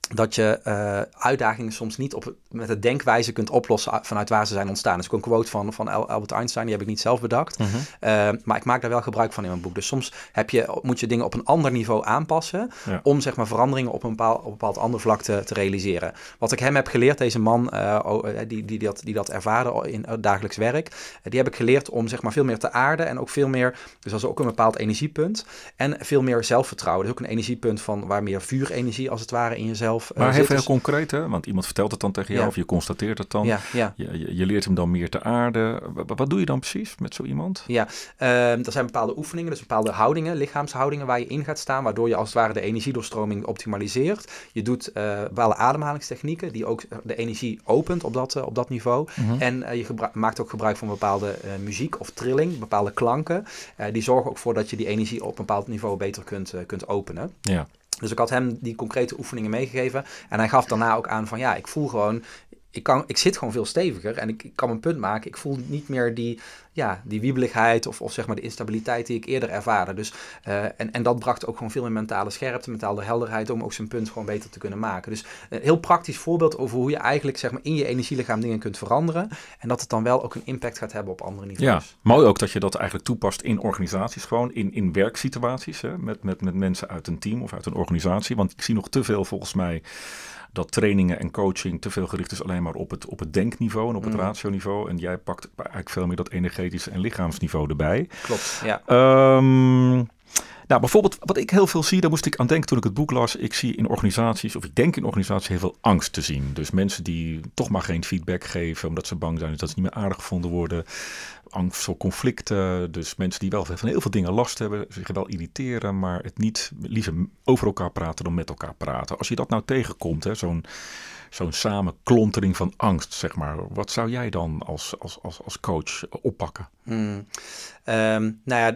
dat je uh, uitdagingen soms niet op, met de denkwijze kunt oplossen vanuit waar ze zijn ontstaan. Dus ik een quote van, van Albert Einstein, die heb ik niet zelf bedacht. Mm -hmm. uh, maar ik maak daar wel gebruik van in mijn boek. Dus soms heb je, moet je dingen op een ander niveau aanpassen... Ja. om zeg maar, veranderingen op een bepaald, op een bepaald ander vlak te, te realiseren. Wat ik hem heb geleerd, deze man uh, die, die, dat, die dat ervaarde in het dagelijks werk... die heb ik geleerd om zeg maar, veel meer te aarden en ook veel meer... dus dat is ook een bepaald energiepunt. En veel meer zelfvertrouwen. Dus ook een energiepunt van waar meer vuurenergie als het ware in jezelf zelf. Maar heel, heel concreet, hè? want iemand vertelt het dan tegen jou ja. of je constateert het dan. Ja, ja. Je, je, je, leert hem dan meer te aarden. Wat doe je dan precies met zo iemand? Ja, er zijn bepaalde oefeningen, dus bepaalde houdingen, lichaamshoudingen waar je in gaat staan, waardoor je als het ware de energiedoorstroming optimaliseert. Je doet uh, bepaalde ademhalingstechnieken die ook de energie opent op dat, uh, op dat niveau. Mm -hmm. En je maakt ook gebruik van bepaalde muziek of trilling, bepaalde klanken. die zorgen ook voor dat je die energie op een bepaald niveau beter kunt, kunt openen. Ja. Dus ik had hem die concrete oefeningen meegegeven. En hij gaf daarna ook aan van ja, ik voel gewoon, ik, kan, ik zit gewoon veel steviger en ik, ik kan mijn punt maken. Ik voel niet meer die, ja, die wiebeligheid of, of zeg maar de instabiliteit die ik eerder ervaarde. Dus, uh, en, en dat bracht ook gewoon veel meer mentale scherpte, mentale helderheid om ook zijn punt gewoon beter te kunnen maken. Dus een heel praktisch voorbeeld over hoe je eigenlijk zeg maar in je energielichaam dingen kunt veranderen. En dat het dan wel ook een impact gaat hebben op andere niveaus. Ja, mooi ook dat je dat eigenlijk toepast in organisaties, gewoon in, in werksituaties hè, met, met, met mensen uit een team of uit een organisatie. Want ik zie nog te veel volgens mij dat trainingen en coaching te veel gericht is alleen maar op het, op het denkniveau en op het mm. rationiveau. En jij pakt eigenlijk veel meer dat energetische en lichaamsniveau erbij. Klopt, ja. Um, nou, bijvoorbeeld wat ik heel veel zie, daar moest ik aan denken toen ik het boek las. Ik zie in organisaties, of ik denk in organisaties, heel veel angst te zien. Dus mensen die toch maar geen feedback geven, omdat ze bang zijn dat ze niet meer aardig gevonden worden. Angst voor conflicten. Dus mensen die wel van heel veel dingen last hebben, zich wel irriteren, maar het niet liever over elkaar praten dan met elkaar praten. Als je dat nou tegenkomt, zo'n zo'n samenklontering van angst, zeg maar. Wat zou jij dan als, als, als, als coach oppakken? Hmm. Um, nou ja,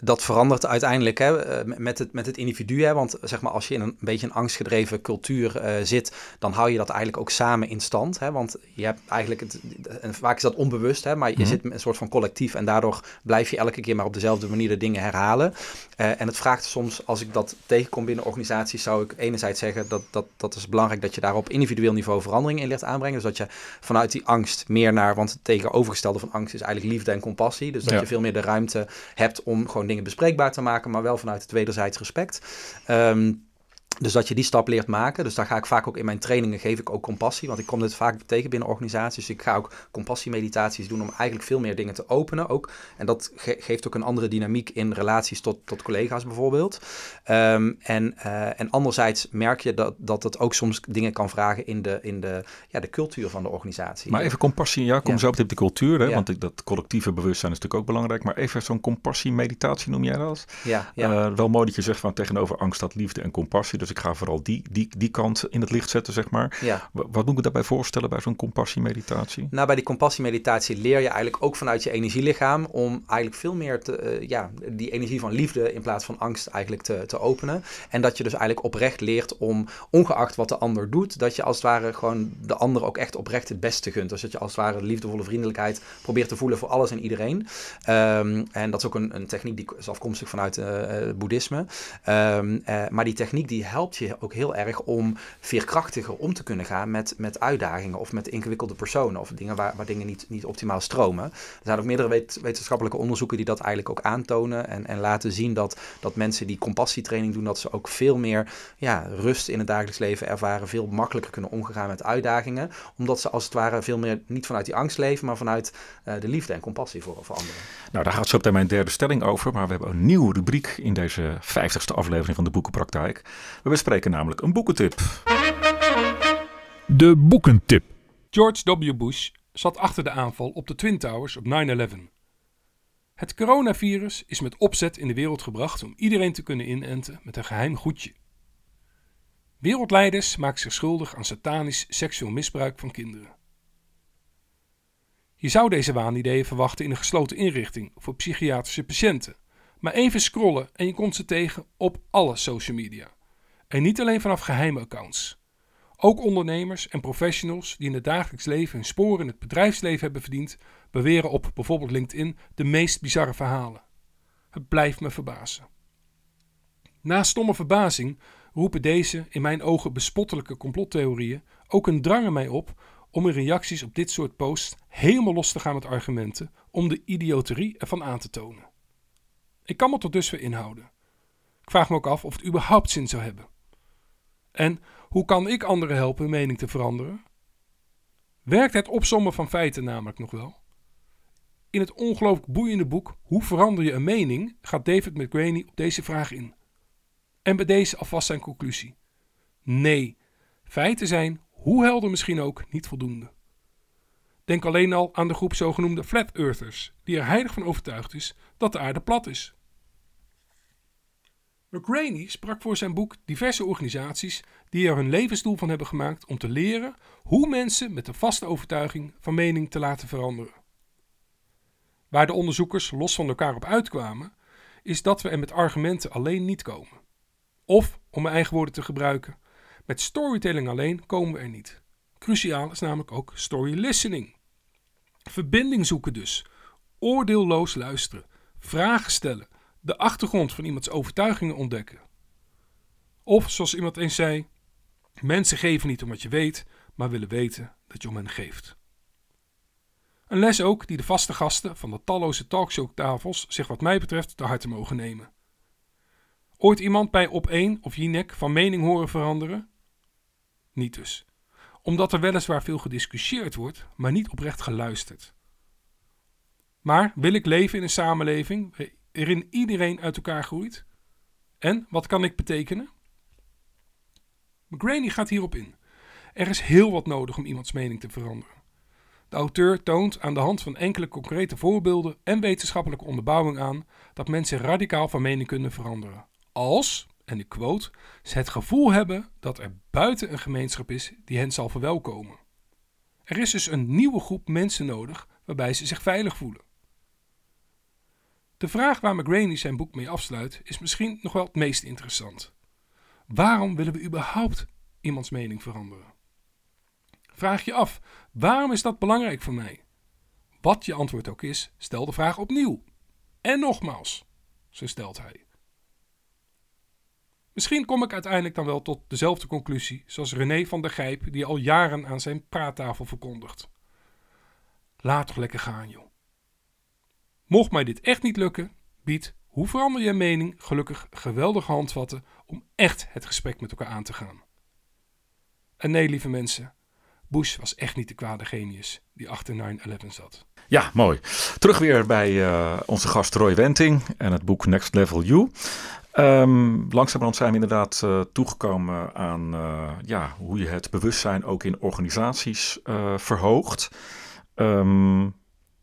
dat verandert uiteindelijk hè, eh, met, het, met het individu. Hè, want zeg maar, als je in een, beetje een angstgedreven cultuur uh, zit, dan hou je dat eigenlijk ook samen in stand. Hè, want je hebt eigenlijk, het, en vaak is dat onbewust, hè, maar je -hmm. zit met een soort van collectief en daardoor blijf je elke keer maar op dezelfde manier de dingen herhalen. Uh, en het vraagt soms, als ik dat tegenkom binnen organisaties, zou ik enerzijds zeggen dat, dat, dat is belangrijk dat je daar op individueel niveau verandering in ligt aanbrengen. Dus dat je vanuit die angst meer naar, want het tegenovergestelde van angst is eigenlijk liefde en compassie. Dus dat ja. je veel meer de ruimte hebt om gewoon dingen bespreekbaar te maken, maar wel vanuit het wederzijds respect. Um, dus dat je die stap leert maken. Dus daar ga ik vaak ook in mijn trainingen geef ik ook compassie. Want ik kom dit vaak tegen binnen organisaties. Dus ik ga ook compassiemeditaties doen om eigenlijk veel meer dingen te openen. Ook. En dat ge geeft ook een andere dynamiek in relaties tot, tot collega's bijvoorbeeld. Um, en, uh, en anderzijds merk je dat, dat het ook soms dingen kan vragen in de, in de, ja, de cultuur van de organisatie. Maar even compassie, ja, kom ja. zo op de cultuur. Hè? Ja. Want dat collectieve bewustzijn is natuurlijk ook belangrijk. Maar even zo'n compassiemeditatie noem jij dat? Ja, ja. Uh, wel mooi dat je zegt van tegenover angst dat liefde en compassie. Compassie. Dus ik ga vooral die, die, die kant in het licht zetten, zeg maar. Ja. Wat moet ik daarbij voorstellen bij zo'n compassiemeditatie? Nou, bij die compassiemeditatie leer je eigenlijk ook vanuit je energielichaam om eigenlijk veel meer te, uh, ja, die energie van liefde in plaats van angst eigenlijk te, te openen. En dat je dus eigenlijk oprecht leert om, ongeacht wat de ander doet, dat je als het ware gewoon de ander ook echt oprecht het beste gunt. Dus dat je als het ware de liefdevolle vriendelijkheid probeert te voelen voor alles en iedereen. Um, en dat is ook een, een techniek die is afkomstig vanuit uh, boeddhisme. Um, uh, maar die techniek die helpt je ook heel erg om veerkrachtiger om te kunnen gaan met, met uitdagingen of met ingewikkelde personen of dingen waar, waar dingen niet, niet optimaal stromen. Er zijn ook meerdere wet, wetenschappelijke onderzoeken die dat eigenlijk ook aantonen en, en laten zien dat, dat mensen die compassietraining doen, dat ze ook veel meer ja, rust in het dagelijks leven ervaren, veel makkelijker kunnen omgaan met uitdagingen, omdat ze als het ware veel meer niet vanuit die angst leven, maar vanuit uh, de liefde en compassie voor, voor anderen. Nou, daar gaat zo meteen mijn derde stelling over, maar we hebben een nieuwe rubriek in deze vijftigste aflevering van de Boekenpraktijk. We bespreken namelijk een boekentip. De boekentip. George W. Bush zat achter de aanval op de Twin Towers op 9-11. Het coronavirus is met opzet in de wereld gebracht om iedereen te kunnen inenten met een geheim goedje. Wereldleiders maken zich schuldig aan satanisch seksueel misbruik van kinderen. Je zou deze waanideeën verwachten in een gesloten inrichting voor psychiatrische patiënten. Maar even scrollen en je komt ze tegen op alle social media. En niet alleen vanaf geheime accounts. Ook ondernemers en professionals die in het dagelijks leven hun sporen in het bedrijfsleven hebben verdiend, beweren op bijvoorbeeld LinkedIn de meest bizarre verhalen. Het blijft me verbazen. Na stomme verbazing roepen deze, in mijn ogen bespottelijke complottheorieën, ook een drang in mij op om in reacties op dit soort posts helemaal los te gaan met argumenten om de idioterie ervan aan te tonen. Ik kan me tot dusver inhouden. Ik vraag me ook af of het überhaupt zin zou hebben. En hoe kan ik anderen helpen hun mening te veranderen? Werkt het opsommen van feiten namelijk nog wel? In het ongelooflijk boeiende boek Hoe verander je een mening gaat David McGraney op deze vraag in. En bij deze alvast zijn conclusie. Nee, feiten zijn, hoe helder misschien ook, niet voldoende. Denk alleen al aan de groep zogenoemde Flat Earthers, die er heilig van overtuigd is dat de aarde plat is. McRaney sprak voor zijn boek diverse organisaties die er hun levensdoel van hebben gemaakt om te leren hoe mensen met een vaste overtuiging van mening te laten veranderen. Waar de onderzoekers los van elkaar op uitkwamen, is dat we er met argumenten alleen niet komen. Of, om mijn eigen woorden te gebruiken, met storytelling alleen komen we er niet. Cruciaal is namelijk ook story listening. Verbinding zoeken dus, oordeelloos luisteren, vragen stellen, de achtergrond van iemands overtuigingen ontdekken. Of zoals iemand eens zei: mensen geven niet om wat je weet, maar willen weten dat je om hen geeft. Een les ook die de vaste gasten van de talloze talkshowtafels zich wat mij betreft te harte mogen nemen. Ooit iemand bij op één of Jinek van mening horen veranderen? Niet dus. Omdat er weliswaar veel gediscussieerd wordt, maar niet oprecht geluisterd. Maar wil ik leven in een samenleving waarin iedereen uit elkaar groeit? En wat kan ik betekenen? McGraney gaat hierop in. Er is heel wat nodig om iemands mening te veranderen. De auteur toont aan de hand van enkele concrete voorbeelden en wetenschappelijke onderbouwing aan dat mensen radicaal van mening kunnen veranderen. Als, en ik quote, ze het gevoel hebben dat er buiten een gemeenschap is die hen zal verwelkomen. Er is dus een nieuwe groep mensen nodig waarbij ze zich veilig voelen. De vraag waar McGraney zijn boek mee afsluit is misschien nog wel het meest interessant. Waarom willen we überhaupt iemands mening veranderen? Vraag je af, waarom is dat belangrijk voor mij? Wat je antwoord ook is, stel de vraag opnieuw. En nogmaals, zo stelt hij. Misschien kom ik uiteindelijk dan wel tot dezelfde conclusie zoals René van der Gijp die al jaren aan zijn praattafel verkondigt. Laat toch lekker gaan, joh. Mocht mij dit echt niet lukken, biedt Hoe verander je mening gelukkig geweldige handvatten om echt het gesprek met elkaar aan te gaan. En nee, lieve mensen, Bush was echt niet de kwade genius die achter 9-11 zat. Ja, mooi. Terug weer bij uh, onze gast Roy Wenting en het boek Next Level You. Um, langzamerhand zijn we inderdaad uh, toegekomen aan uh, ja, hoe je het bewustzijn ook in organisaties verhoogt. Um,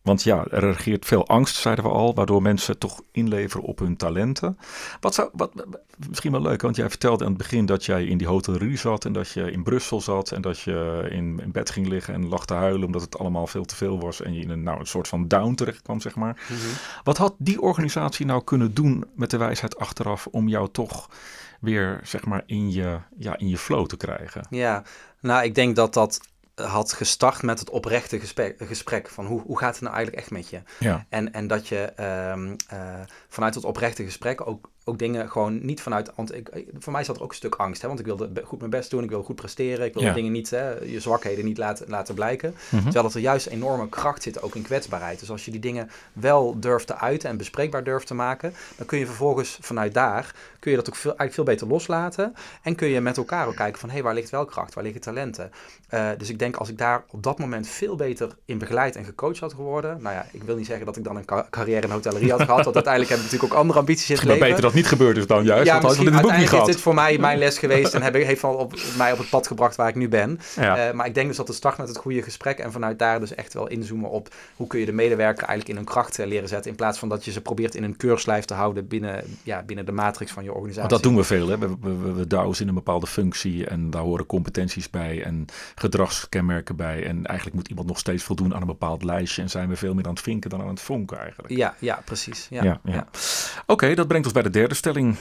Want ja, er regeert veel angst, zeiden we al, waardoor mensen toch inleveren op hun talenten. Wat zou, wat, misschien wel leuk, want jij vertelde aan het begin dat jij in die hotellerie zat en dat je in Brussel zat en dat je in, in bed ging liggen en lag te huilen omdat het allemaal veel te veel was en je in een, nou, een soort van down terecht kwam, zeg maar. Mhm. Wat had die organisatie nou kunnen doen met de wijsheid achteraf om jou toch weer, zeg maar, in je, ja, in je flow te krijgen? Ja, nou, ik denk dat dat had gestart met het oprechte gesprek, gesprek van hoe, hoe gaat het nou eigenlijk echt met je? Ja. En, en dat je um, uh, vanuit het oprechte gesprek ook ook dingen gewoon niet vanuit. Want ik, voor mij zat er ook een stuk angst. Hè, want ik wilde goed mijn best doen. Ik wilde goed presteren. Ik wilde dingen niet, hè, je zwakheden niet laten, laten blijken. Mm Terwijl dat er juist enorme kracht zit, ook in kwetsbaarheid. Dus als je die dingen wel durft te uiten en bespreekbaar durft te maken, dan kun je vervolgens vanuit daar kun je dat ook veel, eigenlijk veel beter loslaten. En kun je met elkaar ook kijken van hé, hey, waar ligt wel kracht? Waar liggen talenten? Uh, dus ik denk als ik daar op dat moment veel beter in begeleid en gecoacht had geworden. Nou ja, ik wil niet zeggen dat ik dan een carrière in hotellerie had gehad. Want uiteindelijk heb ik natuurlijk ook andere ambities in het *laughs* leven. Niet gebeurd is dan juist. Ja, want had in het boek niet gehad. is dit voor mij mijn les geweest *laughs* en heb, heeft al op, mij op het pad gebracht waar ik nu ben. Ja. Uh, maar ik denk dus dat het start met het goede gesprek en vanuit daar dus echt wel inzoomen op hoe kun je de medewerker eigenlijk in hun kracht uh, leren zetten. In plaats van dat je ze probeert in een keurslijf te houden binnen, ja, binnen de matrix van je organisatie. Want dat doen we veel. Hè? We, we, we, we douwen in een bepaalde functie en daar horen competenties bij en gedragskenmerken bij. En eigenlijk moet iemand nog steeds voldoen aan een bepaald lijstje en zijn we veel meer aan het vinken dan aan het vonken eigenlijk. Ja, ja precies. Ja, ja, ja. Oké, dat brengt ons bij de derde stelling.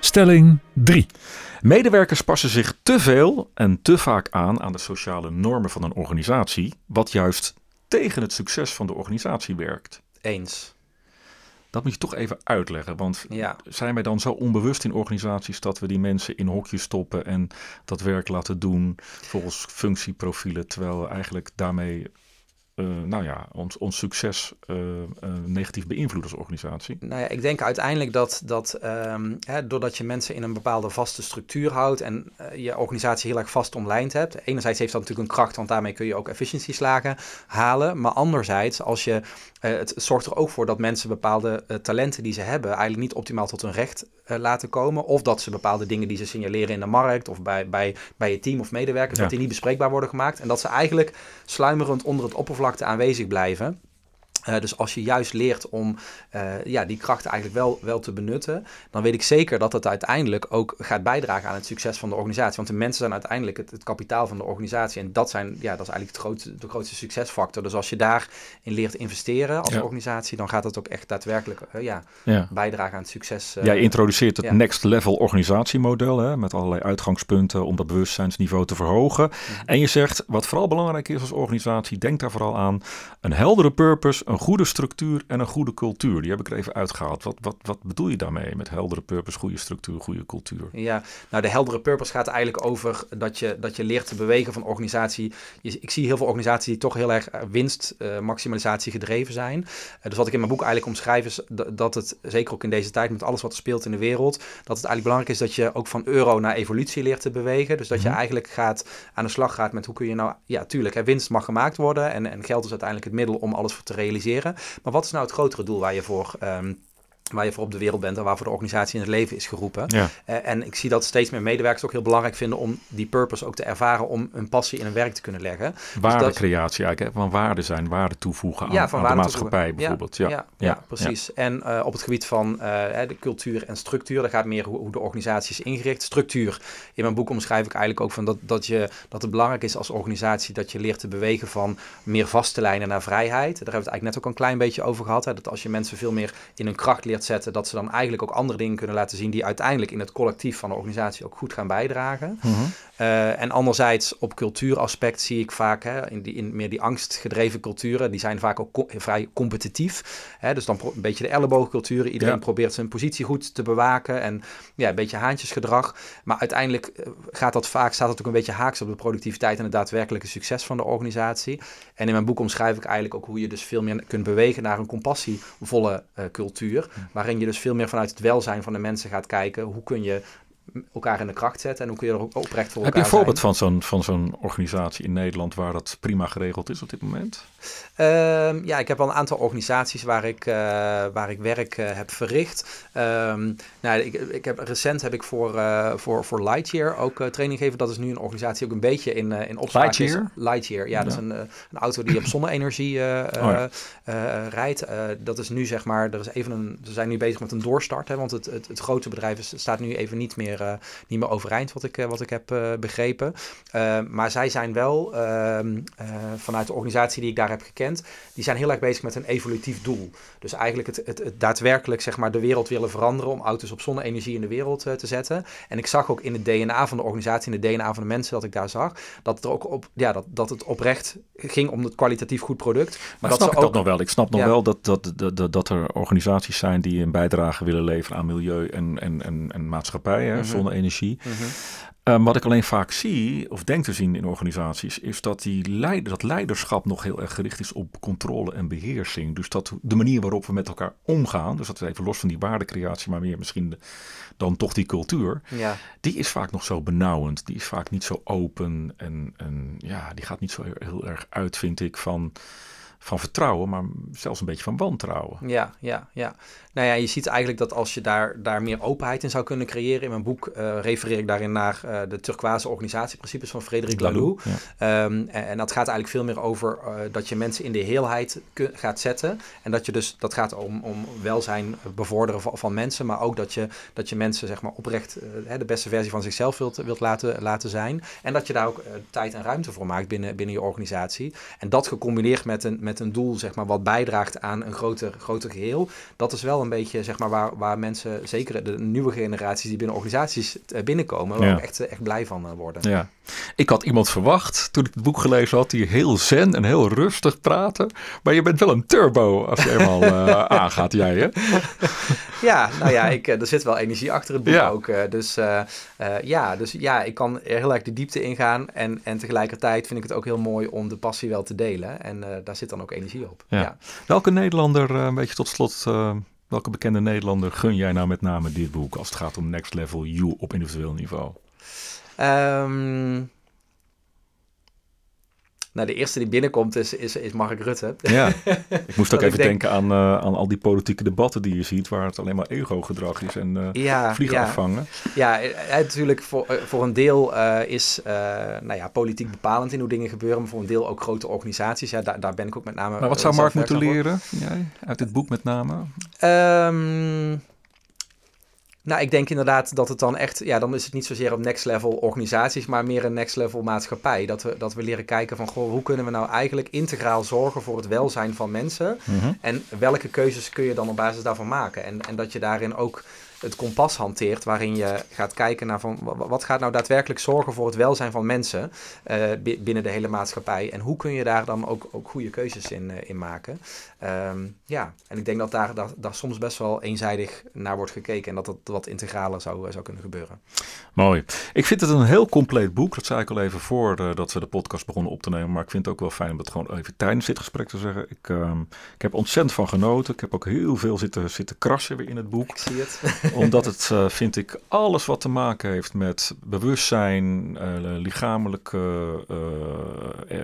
Stelling 3. Medewerkers passen zich te veel en te vaak aan aan de sociale normen van een organisatie, wat juist tegen het succes van de organisatie werkt. Eens. Dat moet je toch even uitleggen, want zijn wij dan zo onbewust in organisaties dat we die mensen in hokjes stoppen en dat werk laten doen volgens functieprofielen, terwijl we eigenlijk daarmee uh, nou ja, ons, ons succes uh, uh, negatief beïnvloeden als organisatie? Nou ja, ik denk uiteindelijk dat, dat um, hè, doordat je mensen in een bepaalde vaste structuur houdt en je organisatie heel erg vast omlijnd hebt. Enerzijds heeft dat natuurlijk een kracht, want daarmee kun je ook efficiëntieslagen halen. Maar anderzijds, als je, het zorgt er ook voor dat mensen bepaalde talenten die ze hebben eigenlijk niet optimaal tot hun recht laten komen. Of dat ze bepaalde dingen die ze signaleren in de markt of bij, bij, bij je team of medewerkers, dat die niet bespreekbaar worden gemaakt. En dat ze eigenlijk sluimerend onder het oppervlak aanwezig blijven. Uh, dus als je juist leert om uh, ja, die krachten eigenlijk wel, wel te benutten, dan weet ik zeker dat het uiteindelijk ook gaat bijdragen aan het succes van de organisatie. Want de mensen zijn uiteindelijk het, het kapitaal van de organisatie. En dat, zijn, ja, dat is eigenlijk het grootste, de grootste succesfactor. Dus als je daarin leert investeren als organisatie, dan gaat dat ook echt daadwerkelijk uh, ja, ja, bijdragen aan het succes. Jij introduceert het next level organisatiemodel hè, met allerlei uitgangspunten om dat bewustzijnsniveau te verhogen. Mhm. En je zegt, wat vooral belangrijk is als organisatie, denk daar vooral aan een heldere purpose een goede structuur en een goede cultuur. Die heb ik er even uitgehaald. Wat, wat, wat bedoel je daarmee met heldere purpose, goede structuur, goede cultuur? Ja, nou de heldere purpose gaat eigenlijk over dat je, dat je leert te bewegen van organisatie. ik zie heel veel organisaties die toch heel erg eh, winstmaximalisatie uh, gedreven zijn. Uh, dus wat ik in mijn boek eigenlijk omschrijf is dat het, zeker ook in deze tijd met alles wat er speelt in de wereld, dat het eigenlijk belangrijk is dat je ook van euro naar evolutie leert te bewegen. Dus dat je mhm. eigenlijk gaat aan de slag gaat met hoe kun je nou, ja tuurlijk, hè, winst mag gemaakt worden en, en geld is uiteindelijk het middel om alles te realiseren. Maar wat is nou het grotere doel waar je voor um, waar je voor op de wereld bent en waarvoor de organisatie in het leven is geroepen. Ja. Uh, en ik zie dat steeds meer medewerkers ook heel belangrijk vinden om die purpose ook te ervaren om een passie in hun werk te kunnen leggen. Waardecreatie dus eigenlijk, van waarde zijn, waarde toevoegen aan, ja, van aan de maatschappij bijvoorbeeld. Ja, ja, ja, precies. En uh, op het gebied van uh, de cultuur en structuur, daar gaat meer hoe, hoe, de organisatie is ingericht. Structuur. In mijn boek omschrijf ik eigenlijk ook van dat, dat, je, dat het belangrijk is als organisatie dat je leert te bewegen van meer vaste lijnen naar vrijheid. Daar hebben we het eigenlijk net ook een klein beetje over gehad. Hè, dat als je mensen veel meer in hun kracht leert zetten, dat ze dan eigenlijk ook andere dingen kunnen laten zien die uiteindelijk in het collectief van de organisatie ook goed gaan bijdragen. Mhm. Uh, en anderzijds op cultuuraspect zie ik vaak hè, in, die, in meer die angstgedreven culturen, die zijn vaak ook vrij competitief. Hè, dus dan een beetje de elleboogcultuur. Iedereen probeert zijn positie goed te bewaken en ja, een beetje haantjesgedrag. Maar uiteindelijk eh, gaat dat vaak, staat dat ook een beetje haaks op de productiviteit en het daadwerkelijke succes van de organisatie. En in mijn boek omschrijf ik eigenlijk ook hoe je dus veel meer kunt bewegen naar een compassievolle uh, cultuur. Waarin je dus veel meer vanuit het welzijn van de mensen gaat kijken. Hoe kun je elkaar in de kracht zetten en hoe kun je er ook oprecht voor Heb je elkaar een voorbeeld zijn. van zo'n, van zo'n organisatie in Nederland waar dat prima geregeld is op dit moment? Ehm, ja, ik heb al een aantal organisaties waar ik, eh, waar ik werk eh, heb verricht. Ehm, nou, ik, ik heb, recent heb ik voor, eh, voor, voor Lightyear ook training gegeven. Dat is nu een organisatie ook een beetje in, in opspraak. Lightyear? Lightyear, ja, dat is een, een auto die op *clears throat* zonne-energie Oh ja. rijdt. Dat is nu zeg maar, er is even een, ze zijn nu bezig met een doorstart. Hè, want het, het, het grote bedrijf is, staat nu even niet meer, eh, niet meer overeind, wat ik, eh, wat ik heb eh, begrepen. Maar zij zijn wel, ehm, eh, vanuit de organisatie die ik daar heb gekend, die zijn heel erg bezig met een evolutief doel. Dus eigenlijk het, het, het daadwerkelijk zeg maar, de wereld willen veranderen om auto's op zonne-energie in de wereld te zetten. En ik zag ook in het DNA van de organisatie, in het DNA van de mensen dat ik daar zag, dat het er ook op, ja, dat, dat het oprecht ging om het kwalitatief goed product. Maar, Maar dat snap ze ik ook, dat nog wel. Ik snap nog Ja. wel dat, dat, dat, dat, dat er organisaties zijn die een bijdrage willen leveren aan milieu en, en, en, en maatschappij, hè, Mhm. Zonne-energie. Mhm. Ehm, wat ik alleen vaak zie, of denk te zien in organisaties, is dat die leider, dat leiderschap nog heel erg gericht is op controle en beheersing. Dus dat de manier waarop we met elkaar omgaan, dus dat is even los van die waardecreatie, maar meer misschien de- dan toch die cultuur, Ja, die is vaak nog zo benauwend. Die is vaak niet zo open en, en ja, die gaat niet zo heel, heel erg uit, vind ik, van, van vertrouwen, maar zelfs een beetje van wantrouwen. Ja, ja, ja. Nou ja, je ziet eigenlijk dat als je daar, daar meer openheid in zou kunnen creëren. In mijn boek eh, refereer ik daarin naar eh, de turquoise organisatieprincipes van Frederik Laloux. Ja. Ehm, en, en dat gaat eigenlijk veel meer over eh, dat je mensen in de heelheid kun- gaat zetten. En dat je dus, dat gaat om, om welzijn bevorderen van, van mensen. Maar ook dat je, dat je mensen zeg maar oprecht de beste versie van zichzelf wilt, wilt laten, laten zijn. En dat je daar ook tijd en ruimte voor maakt binnen, binnen je organisatie. En dat gecombineerd met een, met een doel zeg maar, wat bijdraagt aan een groter, groter geheel. Dat is wel een beetje zeg maar, waar, waar mensen, zeker de nieuwe generaties die binnen organisaties eh, binnenkomen, Ja. ook echt, echt blij van eh, worden. Ja. Ik had iemand verwacht toen ik het boek gelezen had, die heel zen en heel rustig praatte. Maar je bent wel een turbo als je eenmaal *laughs* eh, aangaat, jij hè? Ja, nou ja, ik, eh, er zit wel energie achter het boek Ja. ook. eh, dus, ja, dus ja, ik kan er heel erg de diepte ingaan. En, en tegelijkertijd vind ik het ook heel mooi om de passie wel te delen. En daar zit dan ook energie op. Ja. Ja. Welke Nederlander, een beetje tot slot, welke bekende Nederlander gun jij nou met name dit boek als het gaat om Next Level You op individueel niveau? Ehm, nou, de eerste die binnenkomt is, is, is Mark Rutte. Ja, ik moest *laughs* ook even denk- denken aan, eh, aan al die politieke debatten die je ziet, waar het alleen maar ego-gedrag is en eh, Ja, vliegen ja. afvangen. Ja, eh, natuurlijk voor, voor een deel eh, is eh, nou ja, politiek bepalend in hoe dingen gebeuren, maar voor een deel ook grote organisaties. Ja, daar, daar ben ik ook met name. Maar wat zou Mark moeten leren, jij, uit dit boek met name? Ehm, nou, ik denk inderdaad dat het dan echt, ja, dan is het niet zozeer op next level organisaties, maar meer een next level maatschappij. Dat we, dat we leren kijken van, goh, hoe kunnen we nou eigenlijk integraal zorgen voor het welzijn van mensen? En welke keuzes kun je dan op basis daarvan maken? En, en dat je daarin ook het kompas hanteert waarin je gaat kijken naar van wa- wat gaat nou daadwerkelijk zorgen voor het welzijn van mensen eh, bi- binnen de hele maatschappij. En hoe kun je daar dan ook, ook goede keuzes in, eh, in maken. Ehm, ja, en ik denk dat daar, daar soms best wel eenzijdig naar wordt gekeken en dat dat wat integraler zou, eh, zou kunnen gebeuren. Mooi. Ik vind het een heel compleet boek. Dat zei ik al even voordat we de podcast begonnen op te nemen. Maar ik vind het ook wel fijn om het gewoon even tijdens dit gesprek te zeggen. Ik, ehm, ik heb ontzettend van genoten. Ik heb ook heel veel zitten, zitten krassen weer in het boek. Ik zie het. Omdat het, eh, vind ik, alles wat te maken heeft met bewustzijn, eh, lichamelijke, eh,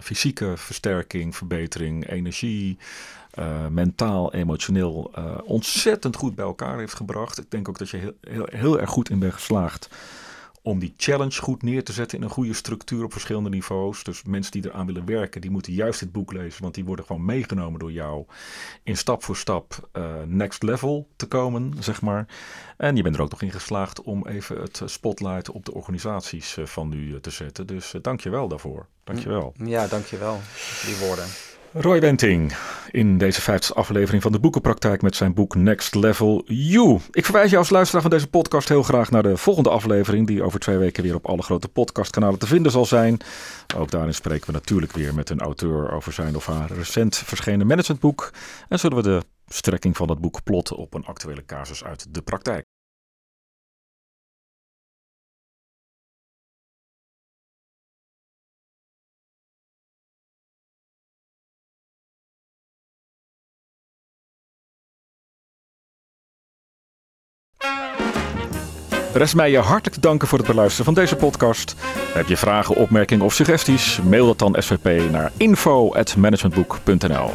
fysieke versterking, verbetering, energie, mentaal, emotioneel, ontzettend goed bij elkaar heeft gebracht. Ik denk ook dat je heel, heel, heel erg goed in bent geslaagd om die challenge goed neer te zetten in een goede structuur op verschillende niveaus. Dus mensen die eraan willen werken, die moeten juist dit boek lezen, want die worden gewoon meegenomen door jou in stap voor stap eh, next level te komen, zeg maar. En je bent er ook nog in geslaagd om even het spotlight op de organisaties eh, van nu eh, te zetten. Dus dank je wel daarvoor. Dank je wel. Ja, dankjewel. Die woorden. Roy Wenting in deze vijfde aflevering van de Boekenpraktijk met zijn boek Next Level You. Ik verwijs je als luisteraar van deze podcast heel graag naar de volgende aflevering, die over twee weken weer op alle grote podcastkanalen te vinden zal zijn. Ook daarin spreken we natuurlijk weer met een auteur over zijn of haar recent verschenen managementboek. En zullen we de strekking van dat boek plotten op een actuele casus uit de praktijk. Rest mij je hartelijk te danken voor het beluisteren van deze podcast. Heb je vragen, opmerkingen of suggesties? Mail dat dan SVP naar info.managementboek.nl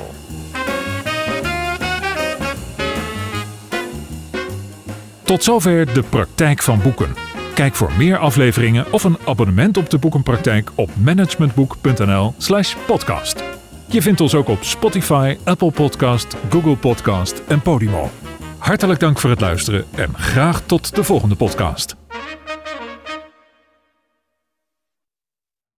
Tot zover de praktijk van boeken. Kijk voor meer afleveringen of een abonnement op de boekenpraktijk op managementboek.nl/slash podcast. Je vindt ons ook op Spotify, Apple Podcast, Google Podcast en Podimo. Hartelijk dank voor het luisteren en graag tot de volgende podcast.